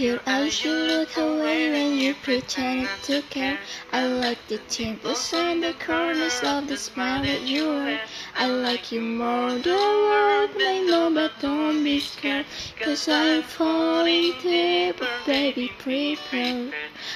your eyes, you look away when you pretend to care. I like the dimples and the corners of the smile that you wear. I like you more than world may know, but don't be scared. Cause I'm falling deep, but baby, prepare.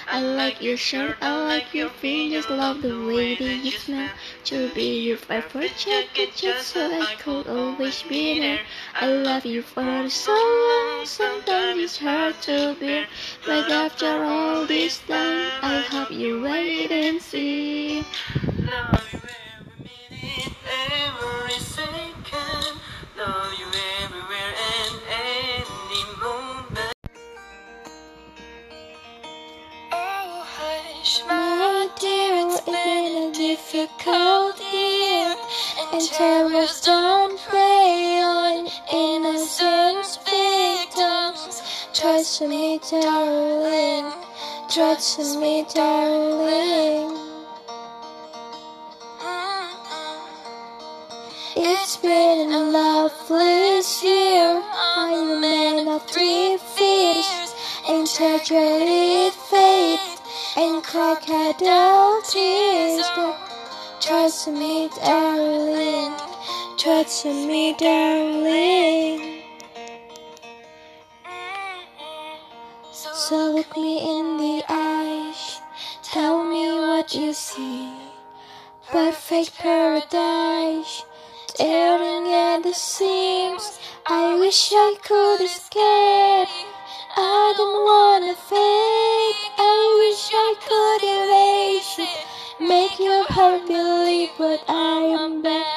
I like your shirt, I like your fingers, love the way that you smell. To be your favorite jacket, just so I could always be there. I love you for so long, sometimes it's hard to bear. But after all this time, I hope you wait and see. Trust me, darling. Uh-uh. It's been a loveless year. I'm a man of three fears, integrated faith and crocodile tears. Trust me, darling. Trust me, darling. Uh-uh. So look me in the eyes. What you see. Perfect paradise. Tearing at the seams. I wish I could escape. I don't wanna fake. I wish I could erase it. Make your heart believe, but I am bad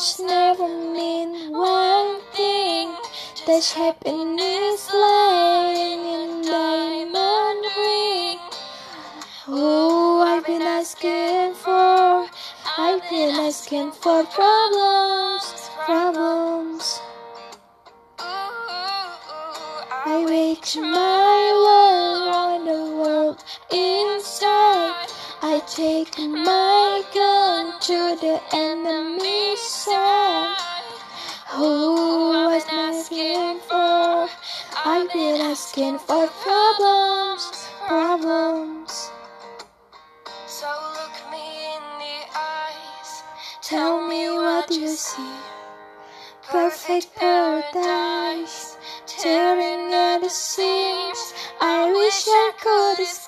dreams never mean one thing. There's happiness lying in diamond ring. Oh, I've been asking for, I've been asking for problems, problems. I reach my world on the world inside. I take my gun to the enemy Paradise, tearing at the seams. I wish I could escape.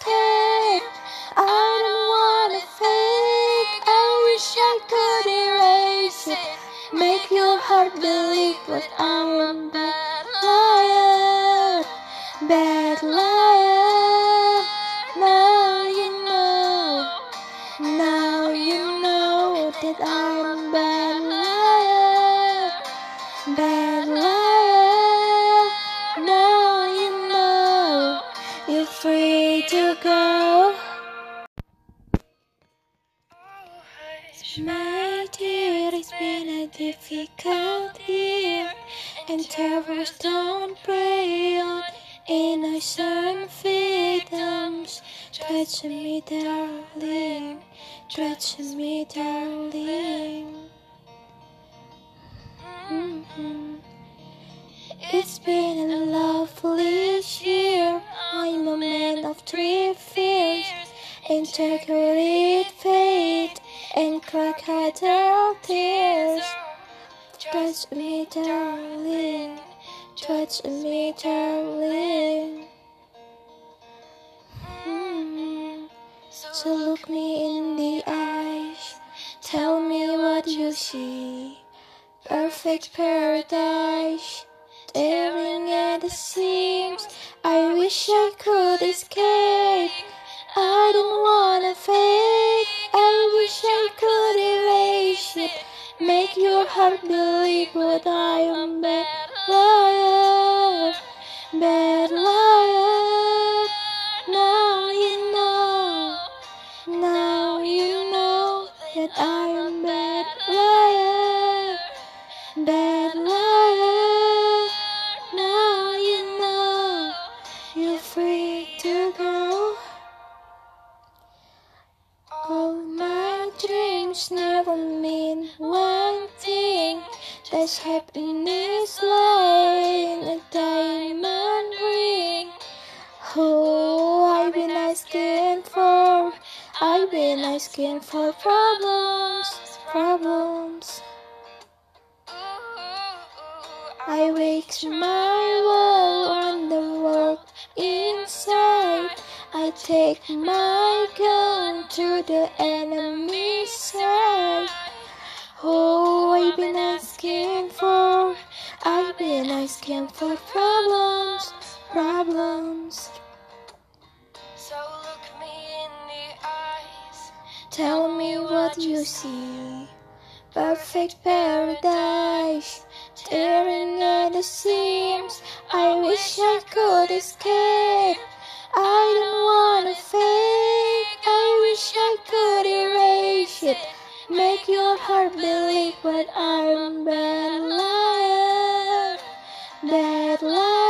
Touch me, darling, touch me, darling. Mhm. It's been a lovely year. I'm a man of three fears, integrated fate and crocodile tears. Touch me, darling. Touch me, darling. So look me in the eyes. Tell me what you see. Perfect paradise. Tearing at the seams. I wish I could escape. I don't wanna fake. I wish I could erase it. Make your heart believe what I am bad I wake my world on the world inside. I take my gun to the enemy side. Oh, I've been asking for, I've been asking for problems, problems. So look me in the eyes. Tell me what you see. Perfect paradise, tearing at the seams. I wish I could escape. I don't wanna fake. I wish I could erase it. Make your heart believe, but I'm bad liar, bad liar.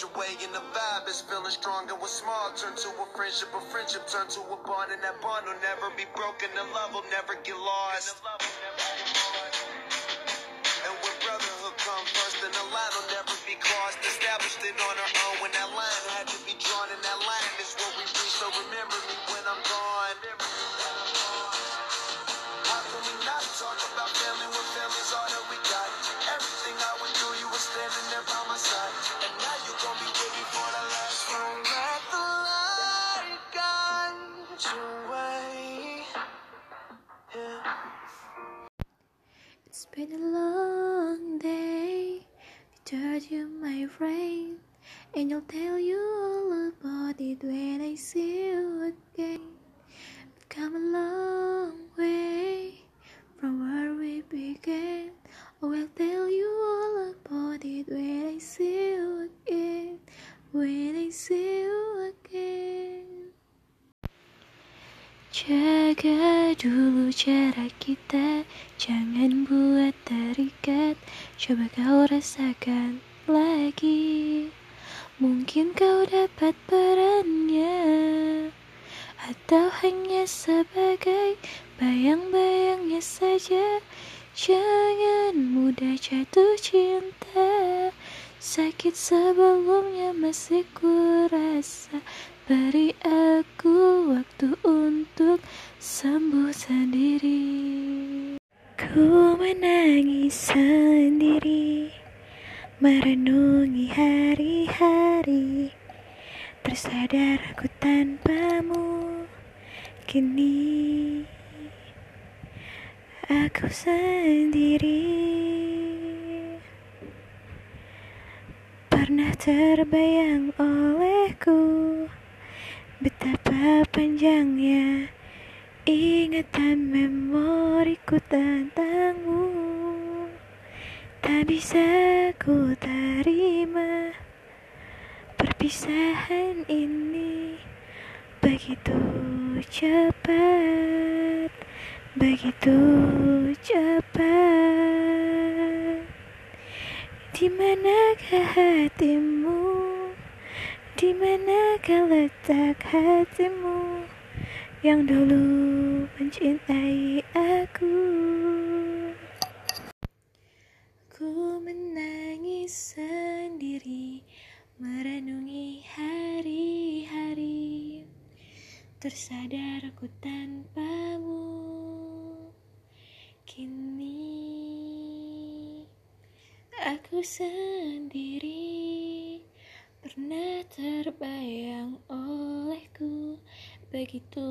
Your way and the vibe is feeling strong and what's small turn to a friendship, a friendship turn to a bond and that bond will never be broken, the love will never get lost. And when brotherhood come first, then the line will never be crossed. Established it on our own when that line had to be drawn, and that line is what we reach. So remember me when I'm gone. And I'll tell you all about it when I see you again. We've come a long way from where we began. Oh, I'll tell you all about it when I see you again. When I see you again. Jaga dulu jarak kita Jangan buat terikat Coba kau rasakan bayang-bayangnya saja Jangan mudah jatuh cinta. Sakit sebelumnya masih kurasa. Beri aku waktu untuk sembuh sendiri. Ku menangis sendiri Merenungi hari-hari. Tersadar aku tanpamu Kini Aku sendiri. Pernah terbayang olehku. Betapa panjangnya ingatan memoriku tentangmu. Tak bisa ku terima Perpisahan ini begitu cepat Begitu cepat. Di manakah hatimu? Di manakah letak hatimu? Yang dulu mencintai aku. Ku menangis sendiri Merenungi hari-hari. Tersadar ku tanpamu Kini. Aku sendiri Pernah terbayang olehku. Begitu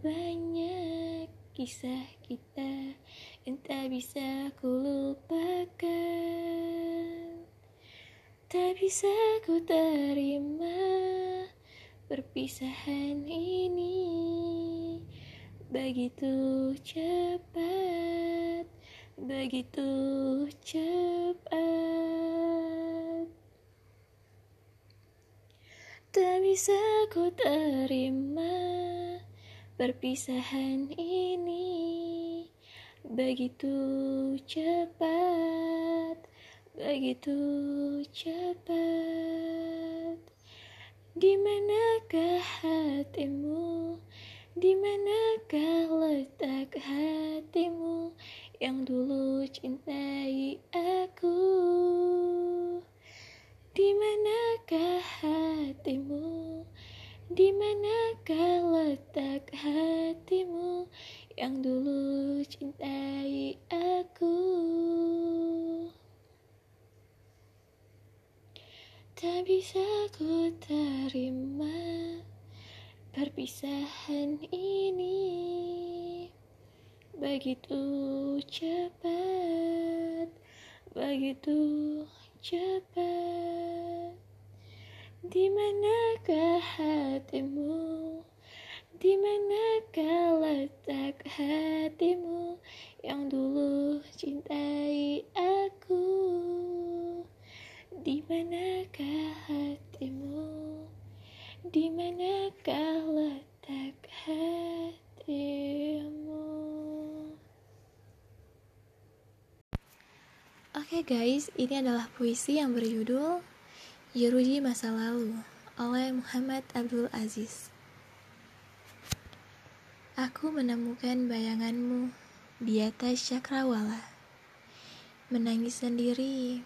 banyak kisah kita Yang tak bisa ku lupakan. Tak bisa ku terima perpisahan ini. Begitu cepat Begitu cepat. Tak bisa ku terima perpisahan ini. Begitu cepat Begitu cepat. Di manakah hatimu Di manakah letak hatimu Yang dulu cintai aku? Di manakah hatimu? Di manakah letak hatimu Yang dulu cintai aku? Tak bisa ku terima perpisahan ini Begitu cepat, begitu cepat. Di manakah hatimu? Di manakah letak hatimu Yang dulu cintai aku Di manakah hatimu Di manakah letak hatimu Oke guys, ini adalah puisi yang berjudul Jeruji Masa Lalu oleh Muhammad Abdul Aziz. Aku menemukan bayanganmu di atas cakrawala. Menangis sendiri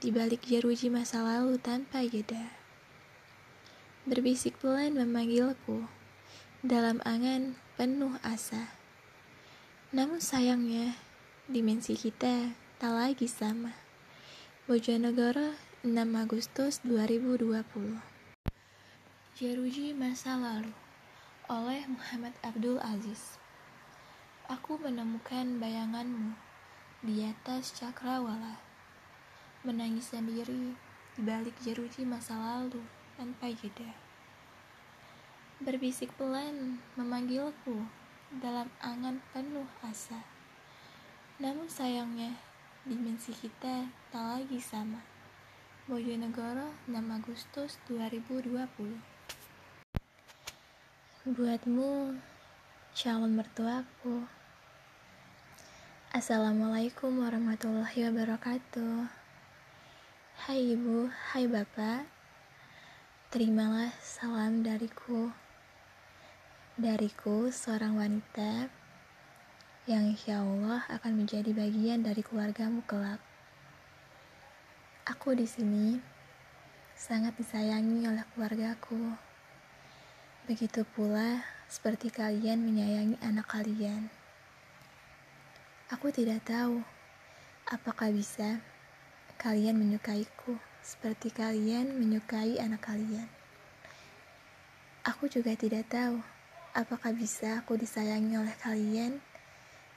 di balik jeruji masa lalu tanpa jeda. Berbisik pelan memanggilku. Dalam angan penuh asa. Namun sayangnya, dimensi kita tak lagi sama. Bojonegoro 6 Agustus 2020 Jeruji Masa Lalu oleh Muhammad Abdul Aziz. Aku menemukan bayanganmu di atas cakrawala. Menangis sendiri di balik jeruji masa lalu tanpa jeda. Berbisik pelan memanggilku dalam angan penuh asa. Namun sayangnya dimensi kita tak lagi sama. Bojonegoro 6 Agustus 2020 Buatmu, calon mertuaku. Assalamualaikum warahmatullahi wabarakatuh. Hai ibu, hai bapak Terimalah salam dariku Dariku seorang wanita yang insya Allah akan menjadi bagian dari keluargamu kelak. Aku di sini sangat disayangi oleh keluargaku. Begitu pula seperti kalian menyayangi anak kalian. Aku tidak tahu apakah bisa kalian menyukaiku seperti kalian menyukai anak kalian. Aku juga tidak tahu apakah bisa aku disayangi oleh kalian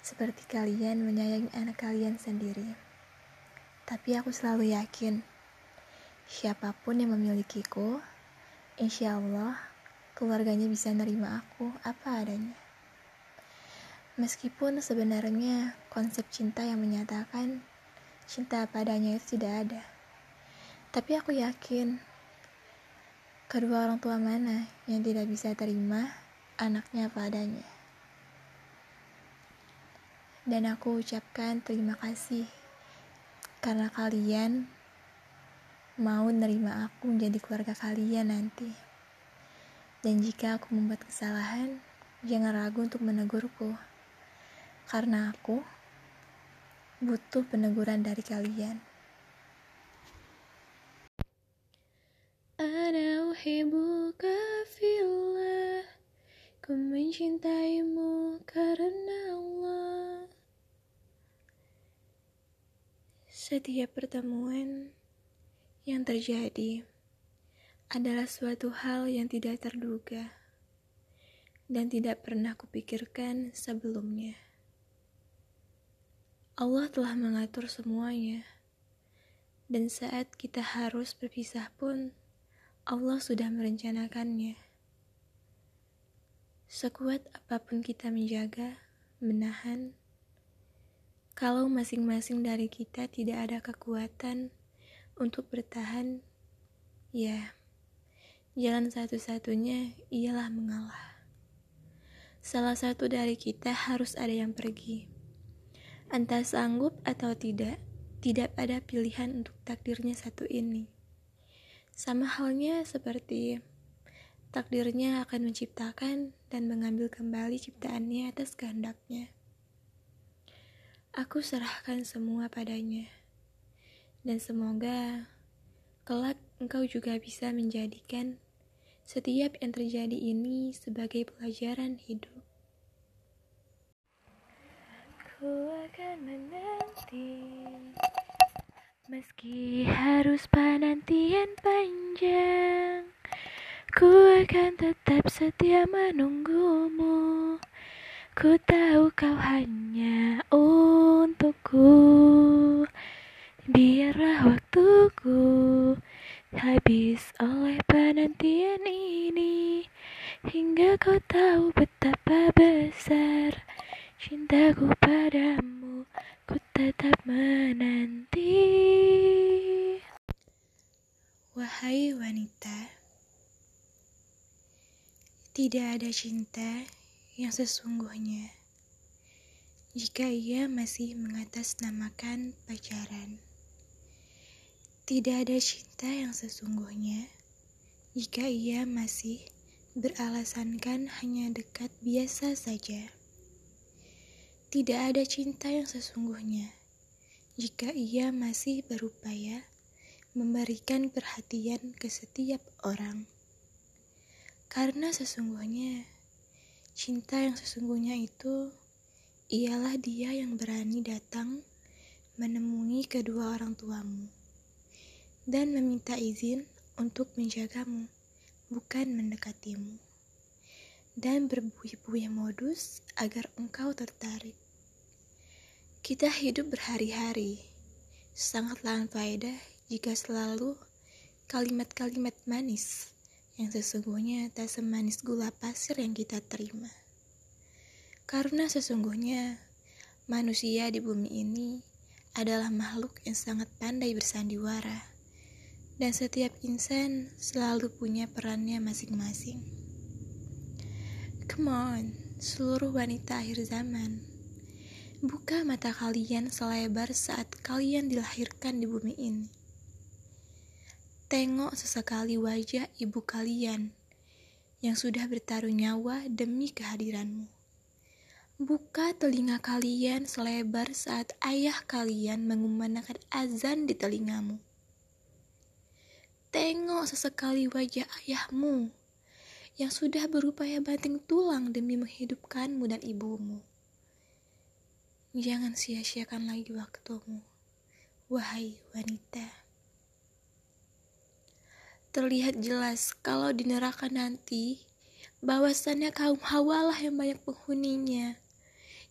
seperti kalian menyayangi anak kalian sendiri. Tapi aku selalu yakin, siapa pun yang memilikiku, insya Allah keluarganya bisa nerima aku apa adanya. Meskipun sebenarnya konsep cinta yang menyatakan cinta apa adanya itu tidak ada. Tapi aku yakin kedua orang tua mana yang tidak bisa terima anaknya apa adanya. Dan aku ucapkan terima kasih karena kalian mau nerima aku menjadi keluarga kalian nanti. Dan jika aku membuat kesalahan, jangan ragu untuk menegurku. Karena aku butuh peneguran dari kalian. uhibbuka fillah Ku mencintaimu karena Allah Setiap pertemuan yang terjadi adalah suatu hal yang tidak terduga dan tidak pernah kupikirkan sebelumnya. Allah telah mengatur semuanya, dan saat kita harus berpisah pun, Allah sudah merencanakannya. Sekuat apa pun kita menjaga, menahan, kalau masing-masing dari kita tidak ada kekuatan untuk bertahan, ya, jalan satu-satunya ialah mengalah. Salah satu dari kita harus ada yang pergi. Entah sanggup atau tidak, tidak ada pilihan untuk takdirnya satu ini. Sama halnya seperti takdirnya akan menciptakan dan mengambil kembali ciptaannya atas kehendaknya. Aku serahkan semua padanya, dan semoga kelak engkau juga bisa menjadikan setiap yang terjadi ini sebagai pelajaran hidup. Ku akan menanti, meski harus penantian panjang. Ku akan tetap setia menunggumu. Ku tahu kau hanya untukku Biarlah waktuku habis oleh penantian ini Hingga kau tahu betapa besar cintaku padamu Ku tetap menanti Wahai wanita Tidak ada cinta yang sesungguhnya jika ia masih mengatasnamakan pacaran. Tidak ada cinta yang sesungguhnya jika ia masih beralasankan hanya dekat biasa saja. Tidak ada cinta yang sesungguhnya jika ia masih berupaya memberikan perhatian ke setiap orang. Karena sesungguhnya Cinta yang sesungguhnya itu ialah dia yang berani datang menemui kedua orang tuamu dan meminta izin untuk menjagamu, bukan mendekatimu, dan berbuih-buih modus agar engkau tertarik. Kita hidup berhari-hari, sangatlah faedah jika selalu kalimat-kalimat manis yang sesungguhnya tak semanis gula pasir yang kita terima. Karena sesungguhnya manusia di bumi ini adalah makhluk yang sangat pandai bersandiwara, dan setiap insan selalu punya perannya masing-masing. Come on, seluruh wanita akhir zaman, buka mata kalian selebar saat kalian dilahirkan di bumi ini Tengok sesekali wajah ibu kalian yang sudah bertaruh nyawa demi kehadiranmu. Buka telinga kalian selebar saat ayah kalian mengumandangkan azan di telingamu. Tengok sesekali wajah ayahmu yang sudah berupaya banting tulang demi menghidupkanmu dan ibumu. Jangan sia-siakan lagi waktumu, wahai wanita terlihat jelas kalau di neraka nanti bahwasannya kaum hawalah yang banyak penghuninya.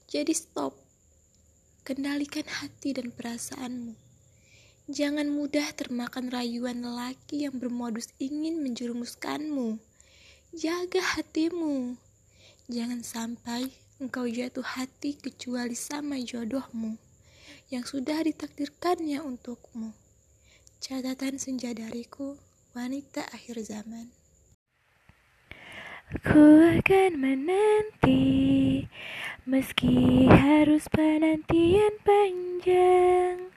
Jadi stop. Kendalikan hati dan perasaanmu. Jangan mudah termakan rayuan lelaki yang bermodus ingin menjerumuskanmu. Jaga hatimu. Jangan sampai engkau jatuh hati kecuali sama jodohmu yang sudah ditakdirkannya untukmu. Catatan senja dariku wanita akhir zaman. Ku akan menanti meski harus penantian panjang.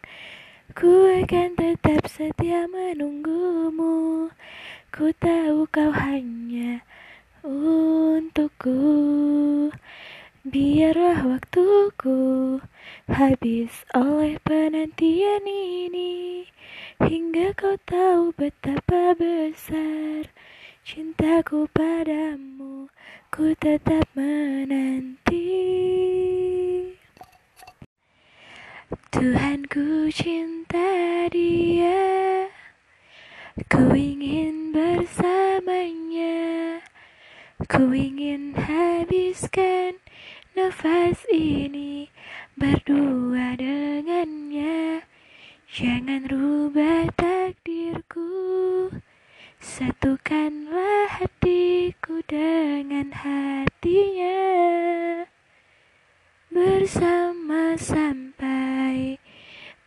Ku akan tetap setia menunggumu. Ku tahu kau hanya untukku. Biarlah waktuku habis oleh penantian ini. Hingga kau tahu betapa besar cintaku padamu ku tetap menanti. Tuhan ku cinta dia. Ku ingin bersamanya. Ku ingin habiskan nafas ini Berdua dengannya Jangan rubah takdirku. Satukanlah hatiku dengan hatinya. Bersama sampai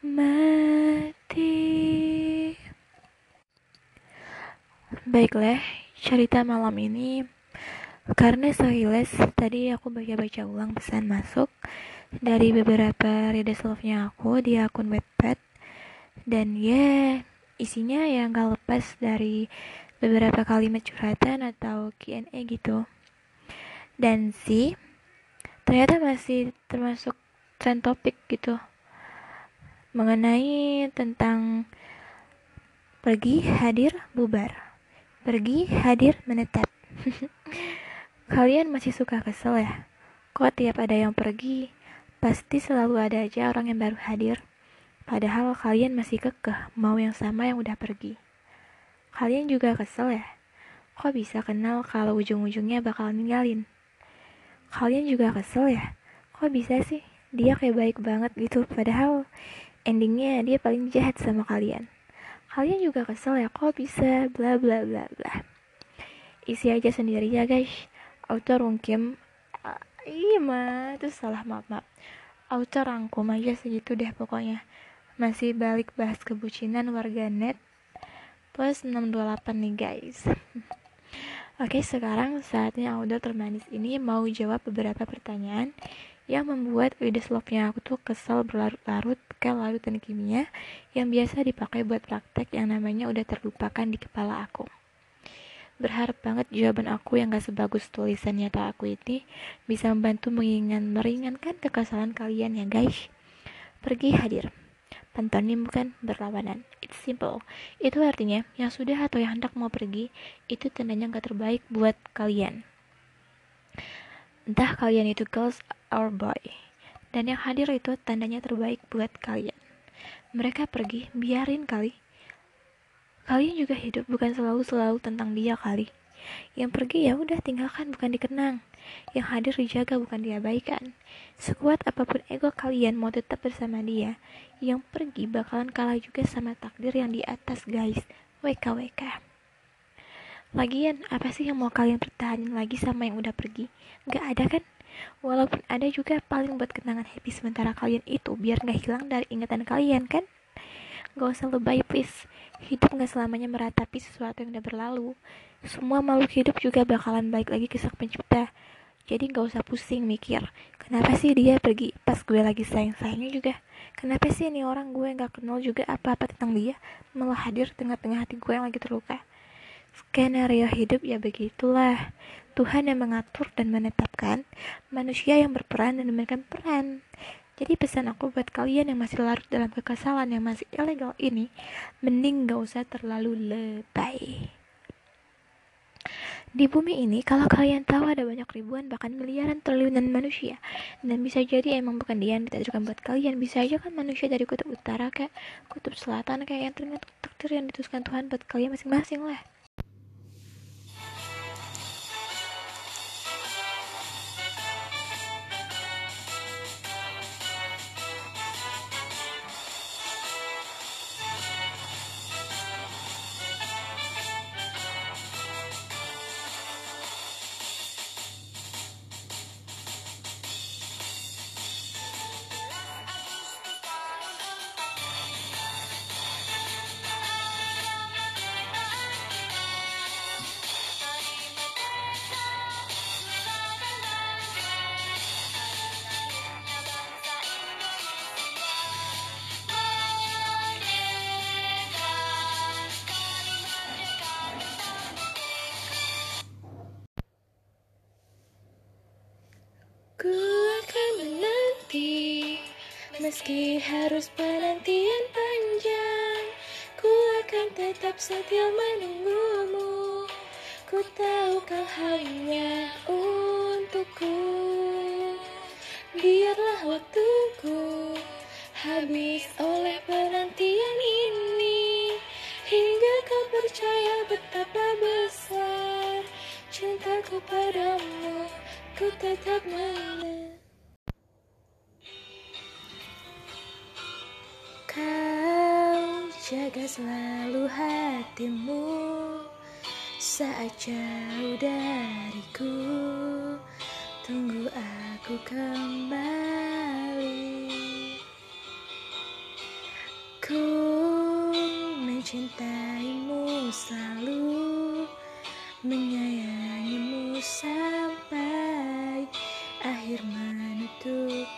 mati. Baiklah, cerita malam ini. Karena sehilas tadi aku baca-baca ulang pesan masuk dari beberapa readers love-nya aku di akun Wattpad dan ya isinya yang gak lepas dari beberapa kalimat curhatan atau Q&A gitu. Dan sih ternyata masih termasuk trend topik gitu. Mengenai tentang pergi hadir bubar. Pergi hadir menetap. Kalian masih suka kesel ya? Kok tiap ada yang pergi pasti selalu ada aja orang yang baru hadir Padahal kalian masih kekeh mau yang sama yang udah pergi. Kalian juga kesel ya? Kok bisa kenal kalau ujung-ujungnya bakal ninggalin? Kalian juga kesel ya? Kok bisa sih dia kayak baik banget gitu padahal endingnya dia paling jahat sama kalian. Kalian juga kesel ya kok bisa bla bla bla bla. Isi aja sendiri ya guys. Auto rungkim. Uh, iya mah, itu salah maaf maaf. Auto rangkum aja segitu deh pokoknya masih balik bahas kebucinan warganet plus 628 nih guys Oke sekarang saatnya Auda termanis ini mau jawab beberapa pertanyaan yang membuat Wides Love-nya aku tuh kesel berlarut-larut ke larut dan kimia yang biasa dipakai buat praktek yang namanya udah terlupakan di kepala aku. Berharap banget jawaban aku yang gak sebagus tulisan nyata aku ini bisa membantu mengingat meringankan kekesalan kalian ya guys. Pergi hadir. Pantonim bukan berlawanan. It's simple. Itu artinya yang sudah atau yang hendak mau pergi itu tandanya gak terbaik buat kalian. Entah kalian itu girls or boy. Dan yang hadir itu tandanya terbaik buat kalian. Mereka pergi, biarin kali. Kalian juga hidup bukan selalu-selalu tentang dia kali. Yang pergi ya udah tinggalkan bukan dikenang. Yang hadir dijaga bukan diabaikan. Sekuat apa pun ego kalian mau tetap bersama dia, yang pergi bakalan kalah juga sama takdir yang di atas guys. WKWK. Lagian, apa sih yang mau kalian pertahanin lagi sama yang udah pergi? Gak ada kan? Walaupun ada juga paling buat kenangan happy sementara kalian itu biar gak hilang dari ingatan kalian kan? Gak usah lebay please. Hidup gak selamanya meratapi sesuatu yang udah berlalu. Semua makhluk hidup juga bakalan balik lagi ke sang pencipta. Jadi gak usah pusing mikir, kenapa sih dia pergi pas gue lagi sayang-sayangnya juga? Kenapa sih ini orang gue gak kenal juga apa-apa tentang dia, malah hadir tengah-tengah hati gue yang lagi terluka? Skenario hidup ya begitulah. Tuhan yang mengatur dan menetapkan, manusia yang berperan dan memainkan peran. Jadi pesan aku buat kalian yang masih larut dalam kekesalan yang masih ilegal ini, mending gak usah terlalu lebay. Di bumi ini, kalau kalian tahu ada banyak ribuan bahkan miliaran triliunan manusia, dan bisa jadi emang bukan dia yang ditakdirkan buat kalian, bisa aja kan manusia dari kutub utara kayak kutub selatan kayak yang ternyata takdir yang dituliskan Tuhan buat kalian masing-masing lah. setia menunggumu Ku tahu kau hanya untukku. Biarlah waktuku habis oleh penantian ini Hingga kau percaya betapa besar cintaku padamu Ku tetap menang. Jaga selalu hatimu saat jauh dariku. Tunggu aku kembali. Ku mencintaimu selalu, menyayangimu sampai akhir menutup.